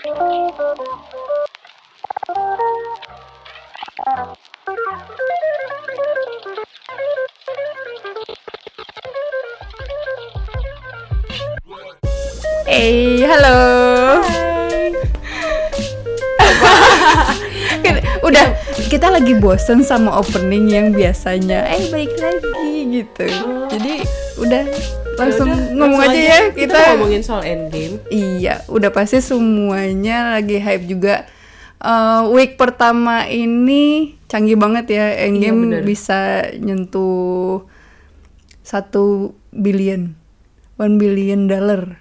Hey, halo. Udah, kita lagi bosen sama opening yang biasanya, eh balik lagi gitu. Jadi udah langsung Yaudah, ngomong aja ya kita, kita. ngomongin soal endgame. Iya, udah pasti semuanya lagi hype juga. Eh, week pertama ini canggih banget ya, Endgame bener. bisa nyentuh satu billion, one billion dollar.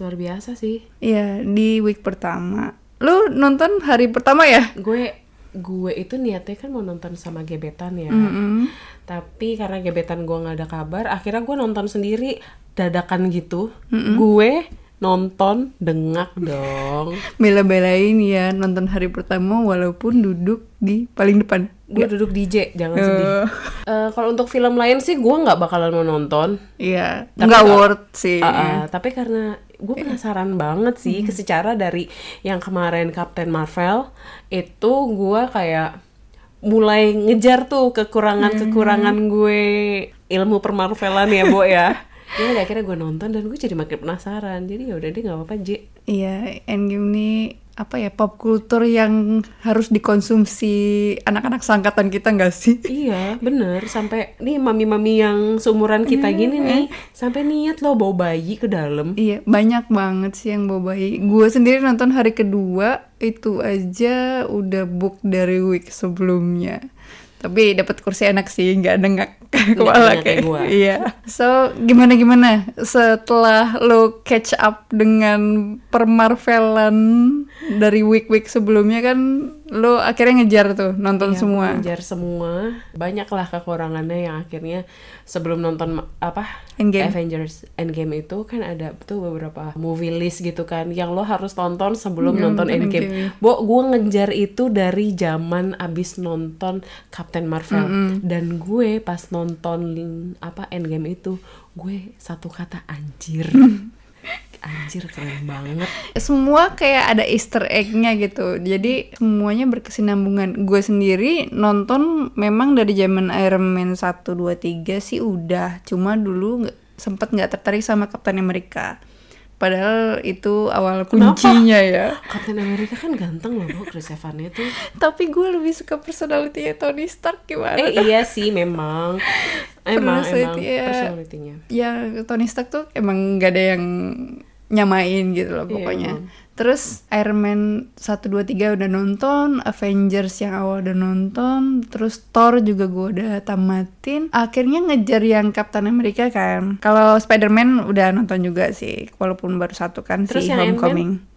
Luar biasa sih. Iya, di week pertama. Lu nonton hari pertama ya? Gue gue itu niatnya kan mau nonton sama gebetan ya. Mm-mm. Tapi karena gebetan gue nggak ada kabar, akhirnya gue nonton sendiri dadakan gitu. Gue nonton dengak dong. Bela-belain ya nonton hari pertama walaupun duduk di paling depan. Gue duduk DJ, jangan sedih. Eh, Eh, kalau untuk film lain sih gue nggak bakalan mau nonton. Iya, Tapi nggak worth sih. Ah, ah, tapi karena gue penasaran banget sih secara dari yang kemarin Captain Marvel itu gue kayak mulai ngejar tuh kekurangan-kekurangan gue ilmu permarvelan ya, Bo ya. Ya udah akhirnya gue nonton dan gue jadi makin penasaran. Jadi ya udah deh nggak apa-apa, J. Iya, Endgame ini apa ya pop culture yang harus dikonsumsi anak-anak sangkatan kita nggak sih? Iya, bener. Sampai nih mami-mami yang seumuran kita gini nih, sampai niat loh bawa bayi ke dalam. Iya, banyak banget sih yang bawa bayi. Gue sendiri nonton hari kedua itu aja udah book dari week sebelumnya. Tapi dapat kursi enak sih, nggak dengak kepala kayak gua. Iya. So gimana gimana setelah lo catch up dengan permarvelan dari week-week sebelumnya kan lo akhirnya ngejar tuh nonton Iya, semua. Ngejar semua. Banyaklah kekurangannya yang akhirnya sebelum nonton apa Endgame. Avengers Endgame itu kan ada tuh beberapa movie list gitu kan yang lo harus tonton sebelum Iya, nonton Endgame. Endgame. Bo, gue ngejar itu dari zaman abis nonton Captain Marvel dan gue pas nonton apa Endgame itu gue satu kata anjir. anjir keren banget. semua kayak ada easter egg-nya gitu. Jadi semuanya berkesinambungan. Gue sendiri nonton memang dari zaman Iron Man 1, 2, 3 sih udah. Cuma dulu sempet nggak tertarik sama Captain America. Padahal itu awal kuncinya ya. Captain America kan ganteng loh, Chris Evans tuh. tapi gue lebih suka personality Tony Stark gimana? Eh iya sih memang. Emang emang personality-nya. ya Tony Stark tuh emang nggak ada yang nyamain gitu loh Iya, pokoknya. emang. Terus Iron Man 1 2 3 udah nonton, Avengers yang awal udah nonton, terus Thor juga gue udah tamatin. Akhirnya ngejar yang Captain America kan. Kalau Spider-Man udah nonton juga sih, walaupun baru satu kan Terus si Homecoming.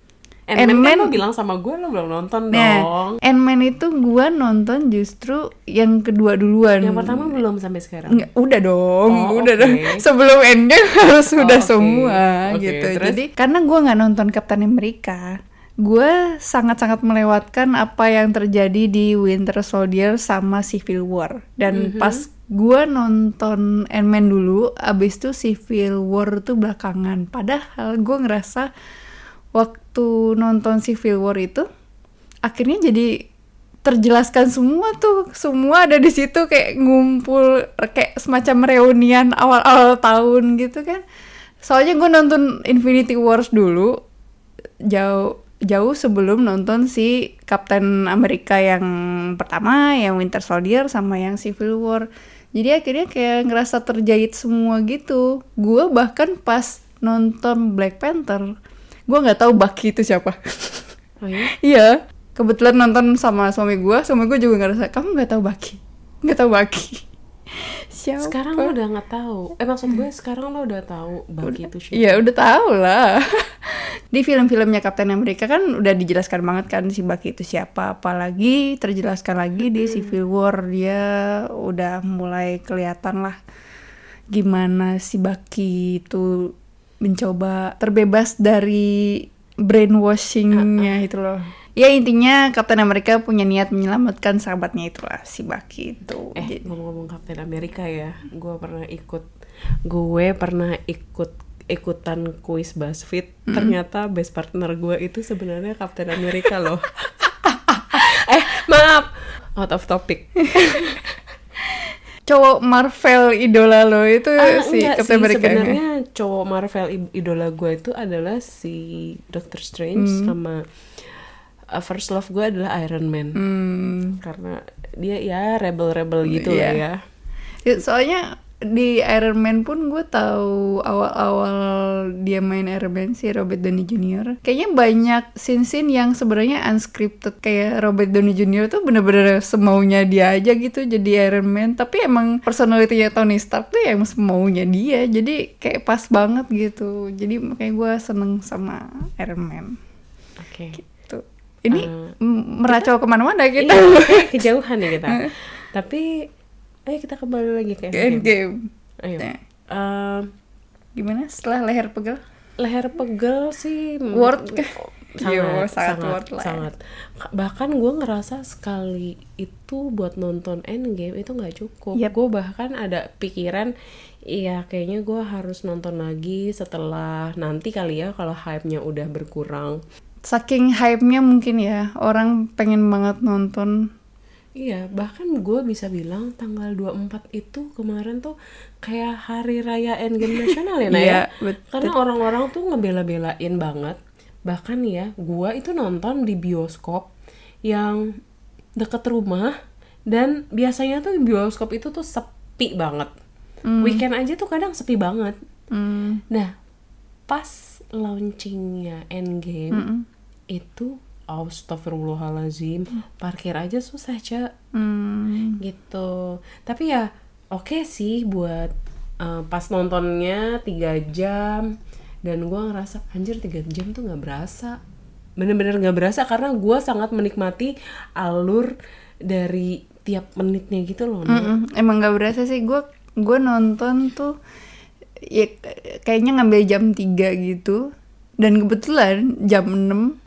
Ant-Man kan lo bilang sama gue lo belum nonton Nah, dong. Ant-Man itu gue nonton justru yang kedua duluan. Yang pertama belum sampai sekarang. Nggak, udah dong, Oh, udah oke. dong. Sebelum Endgame harus udah oke. semua Oke, gitu. terus? Jadi karena gue nggak nonton Captain America, gue sangat-sangat melewatkan apa yang terjadi di Winter Soldier sama Civil War. Dan Mhm. pas gue nonton Ant-Man dulu, abis itu Civil War tuh belakangan. Padahal gue ngerasa waktu nonton Civil War itu akhirnya jadi terjelaskan semua tuh semua ada di situ kayak ngumpul kayak semacam reunian awal-awal tahun gitu kan. Soalnya gue nonton Infinity Wars dulu jauh jauh sebelum nonton si Captain America yang pertama yang Winter Soldier sama yang Civil War. Jadi akhirnya kayak ngerasa terjahit semua gitu. Gue bahkan pas nonton Black Panther gue nggak tahu Bucky itu siapa Oh iya? Iya, kebetulan nonton sama suami gue, suami gue juga ngerasa kamu nggak tahu Baki, nggak tahu Baki. Siapa? Sekarang lo udah nggak tahu. Eh maksud gue sekarang lo udah tahu Bucky itu siapa. Iya udah tahu lah. Di film-filmnya Captain America kan udah dijelaskan banget kan si Bucky itu siapa. Apalagi terjelaskan lagi di Civil War dia udah mulai kelihatan lah gimana si Bucky itu mencoba terbebas dari brainwashingnya itu loh. Ya intinya Captain America punya niat menyelamatkan sahabatnya itulah si Bucky itu. Eh ngomong-ngomong Captain America ya, gue pernah ikut, gue pernah ikut ikutan kuis BuzzFeed. Ternyata best partner gue itu sebenarnya Captain America loh. Eh maaf out of topic cowok Marvel idola lo itu Ah, si Captain sih, America sebenarnya cowok Marvel idola gue itu adalah si Doctor Strange Hmm. sama uh, first love gue adalah Iron Man. Hmm, karena dia ya rebel-rebel gitu Iya. lah ya. Ya, soalnya di Iron Man pun gue tahu awal-awal dia main Iron Man si Robert Downey Jr. Kayaknya banyak scene-scene yang sebenarnya unscripted kayak Robert Downey Jr. tuh bener-bener semaunya dia aja gitu jadi Iron Man. Tapi emang personality-nya Tony Stark tuh yang semaunya dia. Jadi kayak pas banget gitu. Jadi makanya gue seneng sama Iron Man. oke Tuh. Ini Eh, m- meracau ke mana-mana kita. Iya, kejauhan ya kita tapi ayo kita kembali lagi ke Ke Endgame Endgame. ayo Nah, Um, Gimana setelah leher pegel? leher pegel sih Worth kah? sangat Yo, sangat sangat sangat, worth lah ya. bahkan gue ngerasa sekali itu buat nonton Endgame itu nggak cukup Yep. gue bahkan ada pikiran iya kayaknya gue harus nonton lagi setelah nanti kali ya kalau hype-nya udah berkurang Saking hype-nya mungkin ya, orang pengen banget nonton. Iya, bahkan gue bisa bilang tanggal 24 itu kemarin tuh kayak hari raya Endgame nasional ya, Naya. Iya, betul. Karena orang-orang tuh ngebela-belain banget. Bahkan ya, gue itu nonton di bioskop yang deket rumah dan biasanya tuh bioskop itu tuh sepi banget. Weekend aja tuh kadang sepi banget. Hmm, Nah, pas launchingnya Endgame itu Astagfirullahalazim parkir aja susah cak hmm, gitu tapi ya oke sih buat eh, pas nontonnya tiga jam dan gua ngerasa anjir tiga jam tuh nggak berasa bener-bener nggak berasa karena gua sangat menikmati alur dari tiap menitnya gitu loh Nak. mm-mm. Emang gak berasa sih, gue gue nonton tuh ya kayaknya ngambil jam 3 gitu. Dan kebetulan jam 6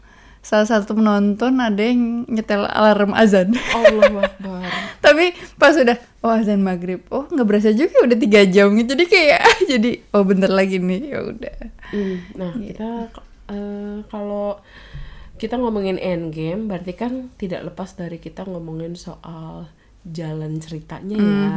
salah satu penonton ada yang nyetel alarm azan. Allah Akbar Tapi pas udah oh azan maghrib, oh nggak berasa juga udah tiga jam gitu. Jadi kayak jadi oh bentar lagi nih ya udah. Hmm, nah kita eh, kalau kita ngomongin endgame berarti kan tidak lepas dari kita ngomongin soal jalan ceritanya ya.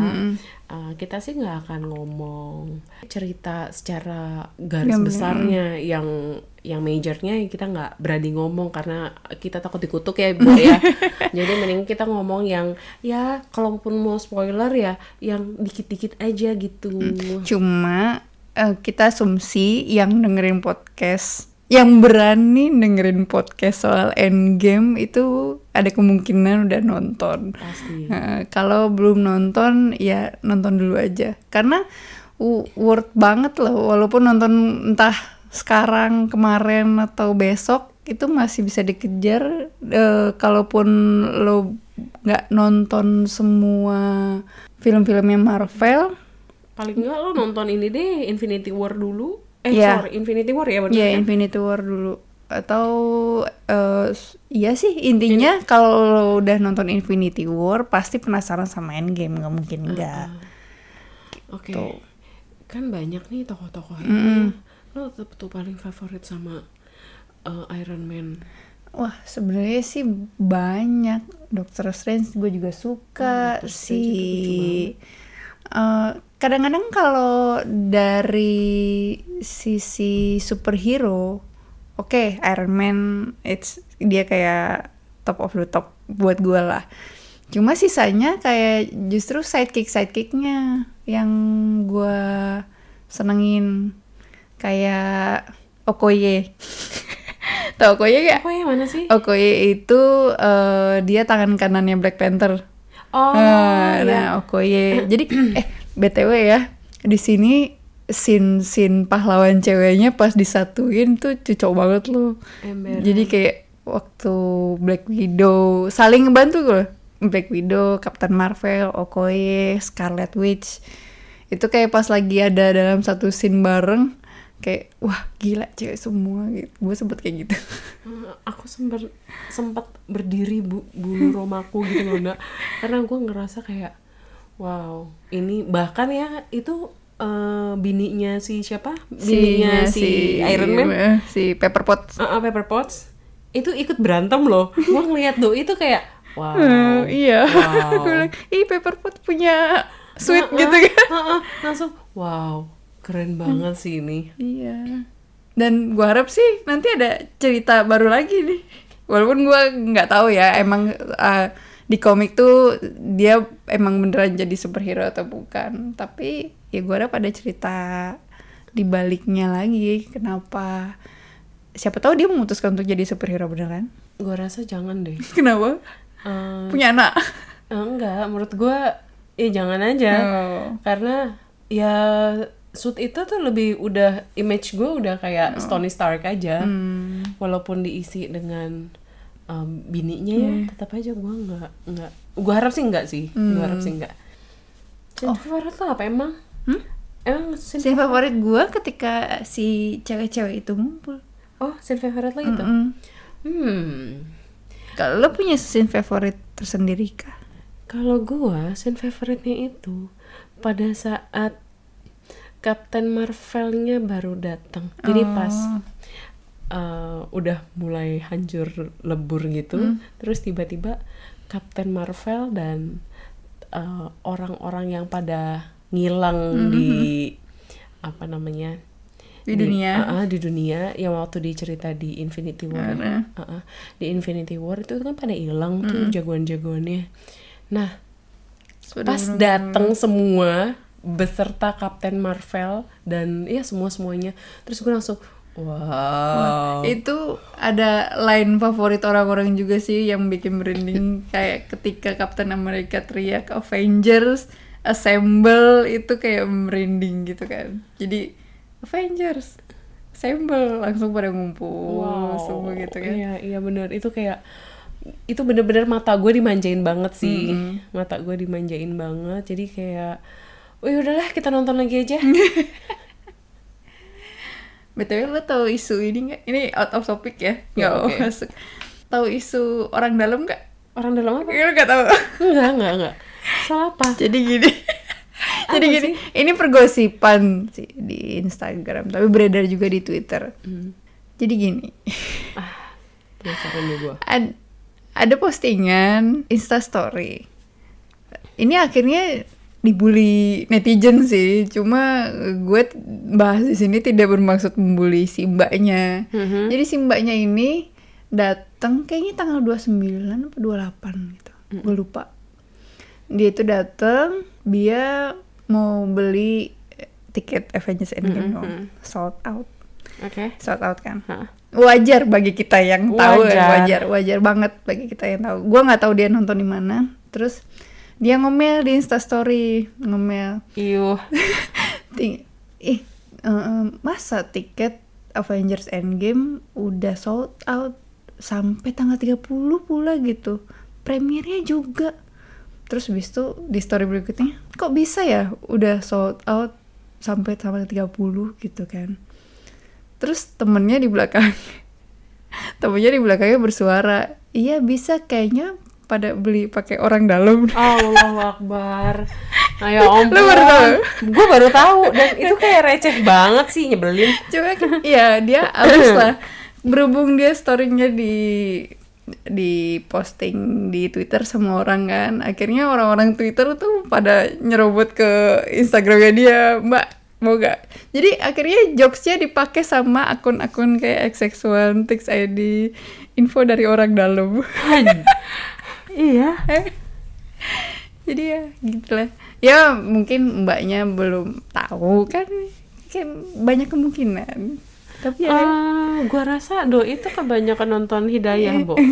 Eh, kita sih nggak akan ngomong cerita secara garis Gamblang. besarnya yang yang majornya kita nggak berani ngomong karena kita takut dikutuk ya bu ya. Jadi mending kita ngomong yang ya kalaupun mau spoiler ya yang dikit-dikit aja gitu. Cuma eh, kita asumsi yang dengerin podcast yang berani dengerin podcast soal Endgame itu ada kemungkinan udah nonton. Pasti. Nah, kalau belum nonton ya nonton dulu aja karena worth banget loh walaupun nonton entah sekarang kemarin atau besok itu masih bisa dikejar Eh, kalaupun lo nggak nonton semua film-filmnya Marvel Paling nggak lo nonton ini deh Infinity War dulu. Eh Iya. sorry Infinity War ya benar ya kan? Infinity War dulu atau s- iya sih intinya kalau lo udah nonton Infinity War pasti penasaran sama Endgame nggak mungkin enggak Oke. Tuh. Kan banyak nih tokoh-tokohnya. Lo tetep tuh paling favorit sama uh, Iron Man. Wah, sebenarnya sih banyak. Doctor Strange gue juga suka Oh, Doctor si Eh, kadang-kadang kalau dari sisi superhero, oke Iron Man it's dia kayak top of the top buat gue lah. Cuma sisanya kayak justru sidekick sidekicknya yang gue senengin kayak Okoye. Tau Okoye gak? Ya mana sih? Okoye itu eh, dia tangan kanannya Black Panther. Oh, iya. nah Okoye. Jadi eh btw ya di sini scene scene pahlawan ceweknya pas disatuin tuh cocok banget loh. Jadi kayak waktu Black Widow saling ngebantu loh. Black Widow, Captain Marvel, Okoye, Scarlet Witch. Itu kayak pas lagi ada dalam satu scene bareng kayak wah gila cewek semua gitu. Gue sempet kayak gitu. Eh, aku sempat sempat berdiri bu, bulu romaku gitu loh nak karena gue ngerasa kayak wow ini bahkan ya itu eh, bininya si siapa? Si- Bininya si, Iron Man, si Pepper Potts. uh, uh, Pepper Potts itu ikut berantem loh. Gua ngeliat doi itu kayak wow. Eh, iya. Wow. Gue bilang, ih Pepper Potts punya sweet Uh-uh, gitu kan. uh-uh, langsung wow, keren banget sih ini. Iya. Dan gua harap sih nanti ada cerita baru lagi nih. Walaupun gua nggak tahu ya emang uh, di komik tuh dia emang beneran jadi superhero atau bukan. Tapi ya gua harap ada cerita di baliknya lagi. Kenapa? Siapa tahu dia memutuskan untuk jadi superhero beneran. Gua rasa jangan deh. Kenapa? Eh, Punya anak. eh, enggak, menurut gua ya jangan aja. Oh. Karena ya suit itu tuh lebih udah image gue udah kayak Tony Stark aja. Hmm. Walaupun diisi dengan um, bininya ya, tetap aja gue nggak nggak. Gue harap sih enggak sih. Gue harap sih enggak. Scene favorit lo apa emang? Hmm? Emang scene, Scene favorit gua ketika si cewek-cewek itu ngumpul. oh scene favorit lo itu? Mm-mm. Hmm. Kalau lo punya scene favorit tersendiri kah? Kalau gua scene favoritnya itu pada saat Captain Marvelnya baru datang. Jadi pas uh, udah mulai hancur lebur gitu, terus tiba-tiba Captain Marvel dan uh, orang-orang yang pada ngilang di apa namanya Di dunia. uh, uh, di dunia yang waktu dicerita di Infinity War. Uh, uh. di Infinity War itu kan pada hilang tuh jagoan-jagoannya nah pas datang semua beserta Captain Marvel dan ya semua semuanya terus gue langsung wow. Itu ada line favorit orang-orang juga sih yang bikin merinding. Kayak ketika Captain America teriak Avengers assemble. Itu kayak merinding gitu kan. Jadi Avengers assemble. Langsung pada ngumpul semua gitu kan. iya iya bener. Itu kayak itu bener-bener mata gue dimanjain banget sih. Mata gue dimanjain banget. Jadi kayak Wih udahlah kita nonton lagi aja BTW lo tau isu ini nggak? Ini out of topic ya, nggak mau oke. masuk. Tahu isu orang dalam nggak? orang dalam apa lo nggak tahu. enggak enggak enggak salah apa Jadi gini. Jadi Apa gini, ini pergosipan sih di Instagram, tapi beredar juga di Twitter. Hmm. Jadi gini, nih gue ad- ada postingan Insta Story. Ini akhirnya dibully netizen sih, cuma gue bahas di sini tidak bermaksud membuli si mbaknya. Mhm. Jadi si mbaknya ini datang kayaknya tanggal 29 atau 28 gitu. Gue lupa. Dia itu datang, dia mau beli eh, tiket Avengers Endgame dong. Sold out. oke Sold out kan. Hah. Wajar bagi kita yang tahu Wajar. ya, wajar, wajar banget bagi kita yang tahu. Gua nggak tahu dia nonton di mana. Terus dia ngomel di Insta Story, ngomel. Ting- ih eh, masa tiket Avengers Endgame udah sold out sampai tanggal 30 pula gitu. Premiernya juga. Terus habis itu di story berikutnya kok bisa ya udah sold out sampai tanggal 30 gitu kan? Terus temennya di belakang temennya di belakangnya bersuara iya bisa kayaknya pada beli pakai orang dalam Allahu Akbar. Nah, ya ampun. Lu baru tahu? Gue baru tahu dan itu kayak receh banget sih nyebelin. Cuma kan, ya dia abis lah. Berhubung dia storynya di di posting di Twitter sama orang kan, akhirnya orang-orang Twitter tuh pada nyerobot ke Instagramnya dia, Mbak mau gak? Jadi akhirnya jokesnya dipakai sama akun-akun kayak XX1, Tix ID, info dari orang dalam. Iya. Jadi ya gitu lah. Ya mungkin mbaknya belum tahu kan, kan banyak kemungkinan. Tapi ya Ah, gua rasa do itu kebanyakan nonton Hidayah, Bo.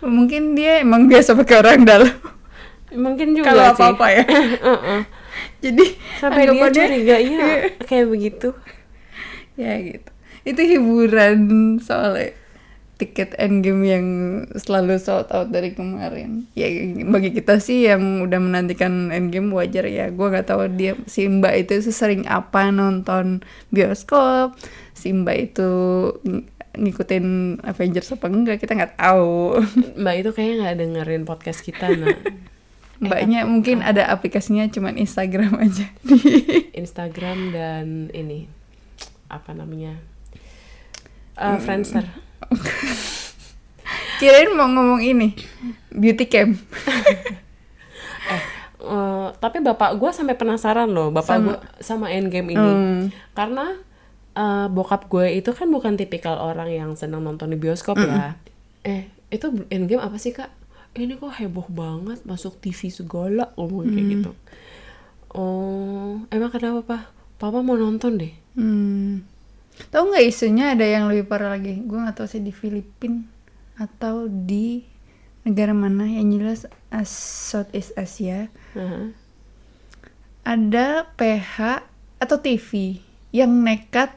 mungkin dia emang biasa pakai orang dalam. Mungkin juga Kalau sih. apa-apa ya. Heeh. Jadi Sampai dia anggapannya- curiganya kayak begitu. ya gitu. Itu hiburan soalnya tiket endgame yang selalu sold out dari kemarin. Ya bagi kita sih yang udah menantikan endgame wajar ya. Gua nggak tahu dia si Mbak itu sesering apa nonton bioskop. Si Mbak itu ng- ngikutin Avengers apa enggak kita nggak tahu. Mbak itu kayaknya nggak dengerin podcast kita, nak. mbaknya mungkin ada aplikasinya cuman Instagram aja Instagram dan ini apa namanya uh, Friendster kirain mau ngomong ini beauty cam eh uh, tapi bapak gue sampai penasaran loh bapak Sama. gue sama Endgame ini. Hmm. karena uh, bokap gue itu kan bukan tipikal orang yang senang nonton di bioskop ya. Eh itu Endgame apa sih kak? Ini kok heboh banget masuk TV segala ngomong kayak gitu. Oh emang kenapa pak? Papa mau nonton deh. Hmm. Tahu nggak isunya ada yang lebih parah lagi? Gue nggak tahu sih di Filipina atau di negara mana yang jelas as Southeast Asia Aha. ada PH atau TV yang nekat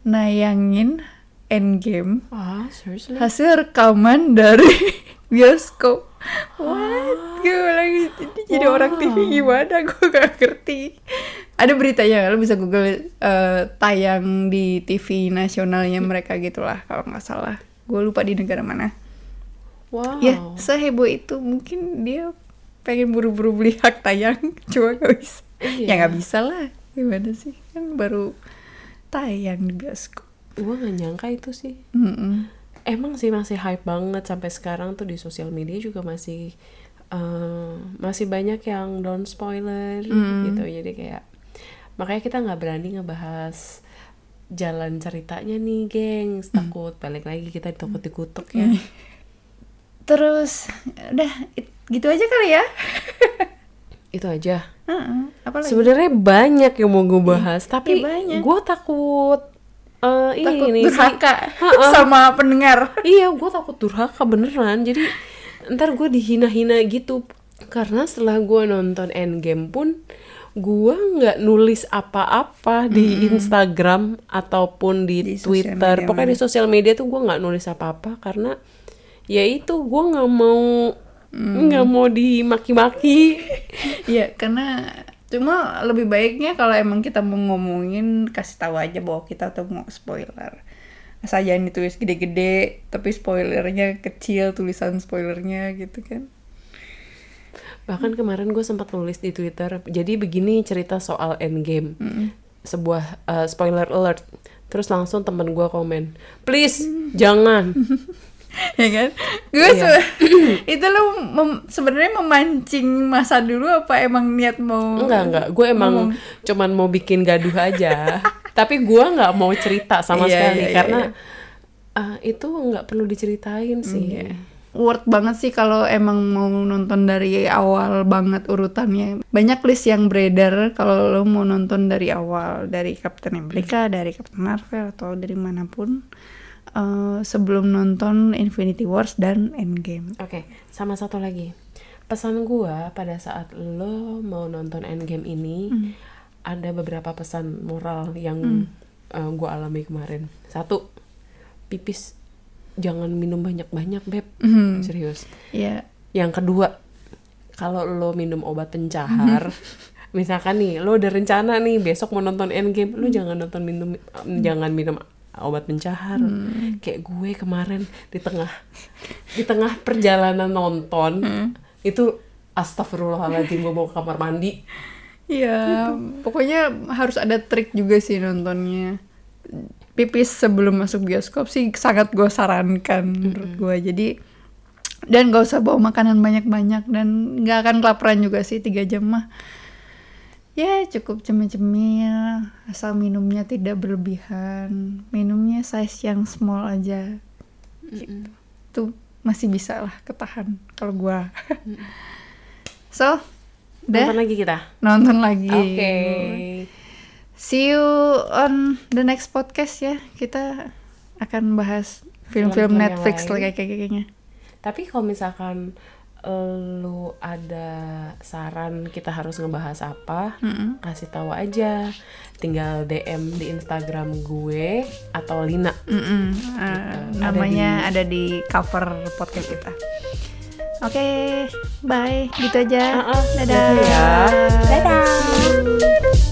nayangin Endgame ah seriously hasil rekaman dari bioskop. What? Gue lagi jadi, jadi orang TV gimana? Gue gak ngerti. Ada beritanya, lo bisa google eh, tayang di TV nasionalnya mereka gitulah kalau nggak salah. Gue lupa di negara mana. wow Ya, seheboh itu mungkin dia pengen buru-buru beli hak tayang, cuma gak bisa. Iya. Ya nggak bisa lah. Gimana sih? Kan baru tayang di bioskop. gue gak nyangka itu sih Mm-mm. emang sih masih hype banget sampai sekarang tuh di sosial media juga masih eh, masih banyak yang don't spoiler gitu jadi kayak makanya kita nggak berani ngebahas jalan ceritanya nih gengs takut balik lagi kita takut dikutuk ya Terus udah it- gitu aja kali ya. itu aja apa lagi? sebenarnya banyak yang mau gue bahas tapi iya banyak. gue takut eh, Takut ini durhaka Ha-ha. sama pendengar. iya gue takut durhaka beneran jadi ntar gue dihina-hina gitu karena setelah gue nonton Endgame pun gue nggak nulis apa-apa di Instagram ataupun di, Di Twitter. pokoknya di sosial media tuh gue nggak nulis apa-apa karena ya itu gue nggak mau nggak mau dimaki-maki. Iya, karena cuma lebih baiknya kalau emang kita mau ngomongin kasih tahu aja bahwa kita tuh mau spoiler. Jangan ditulis gede-gede, tapi spoilernya kecil, tulisan spoilernya gitu kan. Bahkan kemarin gue sempat nulis di Twitter. Jadi begini cerita soal Endgame. Sebuah uh, spoiler alert. Terus langsung temen gue komen, please jangan. ya kan? Gue Iya. se- itu lo mem- sebenarnya memancing masa dulu apa emang niat mau Enggak enggak, gue emang cuman mau bikin gaduh aja. Tapi gue nggak mau cerita sama Iya, sekali iya, iya, karena ah, itu nggak perlu diceritain sih. Iya. Worth banget sih kalau emang mau nonton dari awal banget urutannya. Banyak list yang beredar kalau lo mau nonton dari awal dari Captain America, dari Captain Marvel atau dari mana pun eh, sebelum nonton Infinity Wars dan Endgame. Oke, sama satu lagi. Pesan gua pada saat lo mau nonton Endgame ini ada beberapa pesan moral yang uh, gua alami kemarin. Satu, pipis jangan minum banyak-banyak, Beb. Mhm. Serius. Ya, Yang kedua, kalau lo minum obat pencahar, misalkan nih lo udah rencana nih besok mau nonton Endgame, lo jangan nonton minum jangan minum obat pencahar. Kayak gue kemarin di tengah di tengah perjalanan nonton itu astagfirullahaladzim gue mau ke kamar mandi. Iya, pokoknya harus ada trik juga sih nontonnya. Pipis sebelum masuk bioskop sih sangat gue sarankan menurut gue. Jadi dan gak usah bawa makanan banyak-banyak dan nggak akan kelaparan juga sih tiga jam mah. Ya cukup cemil-cemil, asal minumnya tidak berlebihan. Minumnya size yang small aja. Itu masih bisa lah ketahan kalau gua. so, udah Nonton lagi kita. nonton lagi. Oke. See you on the next podcast ya. Kita akan bahas film-film Netflix lah kayak kayaknya. Tapi kalau misalkan eh, lu ada saran kita harus ngebahas apa, kasih tahu aja. Tinggal DM di Instagram gue atau Lina. Mm-mm. Uh, Gitu. Ada namanya ada di cover podcast kita. Oke, bye. Gitu aja. Ah, ah, Dadah. ya. Dadah.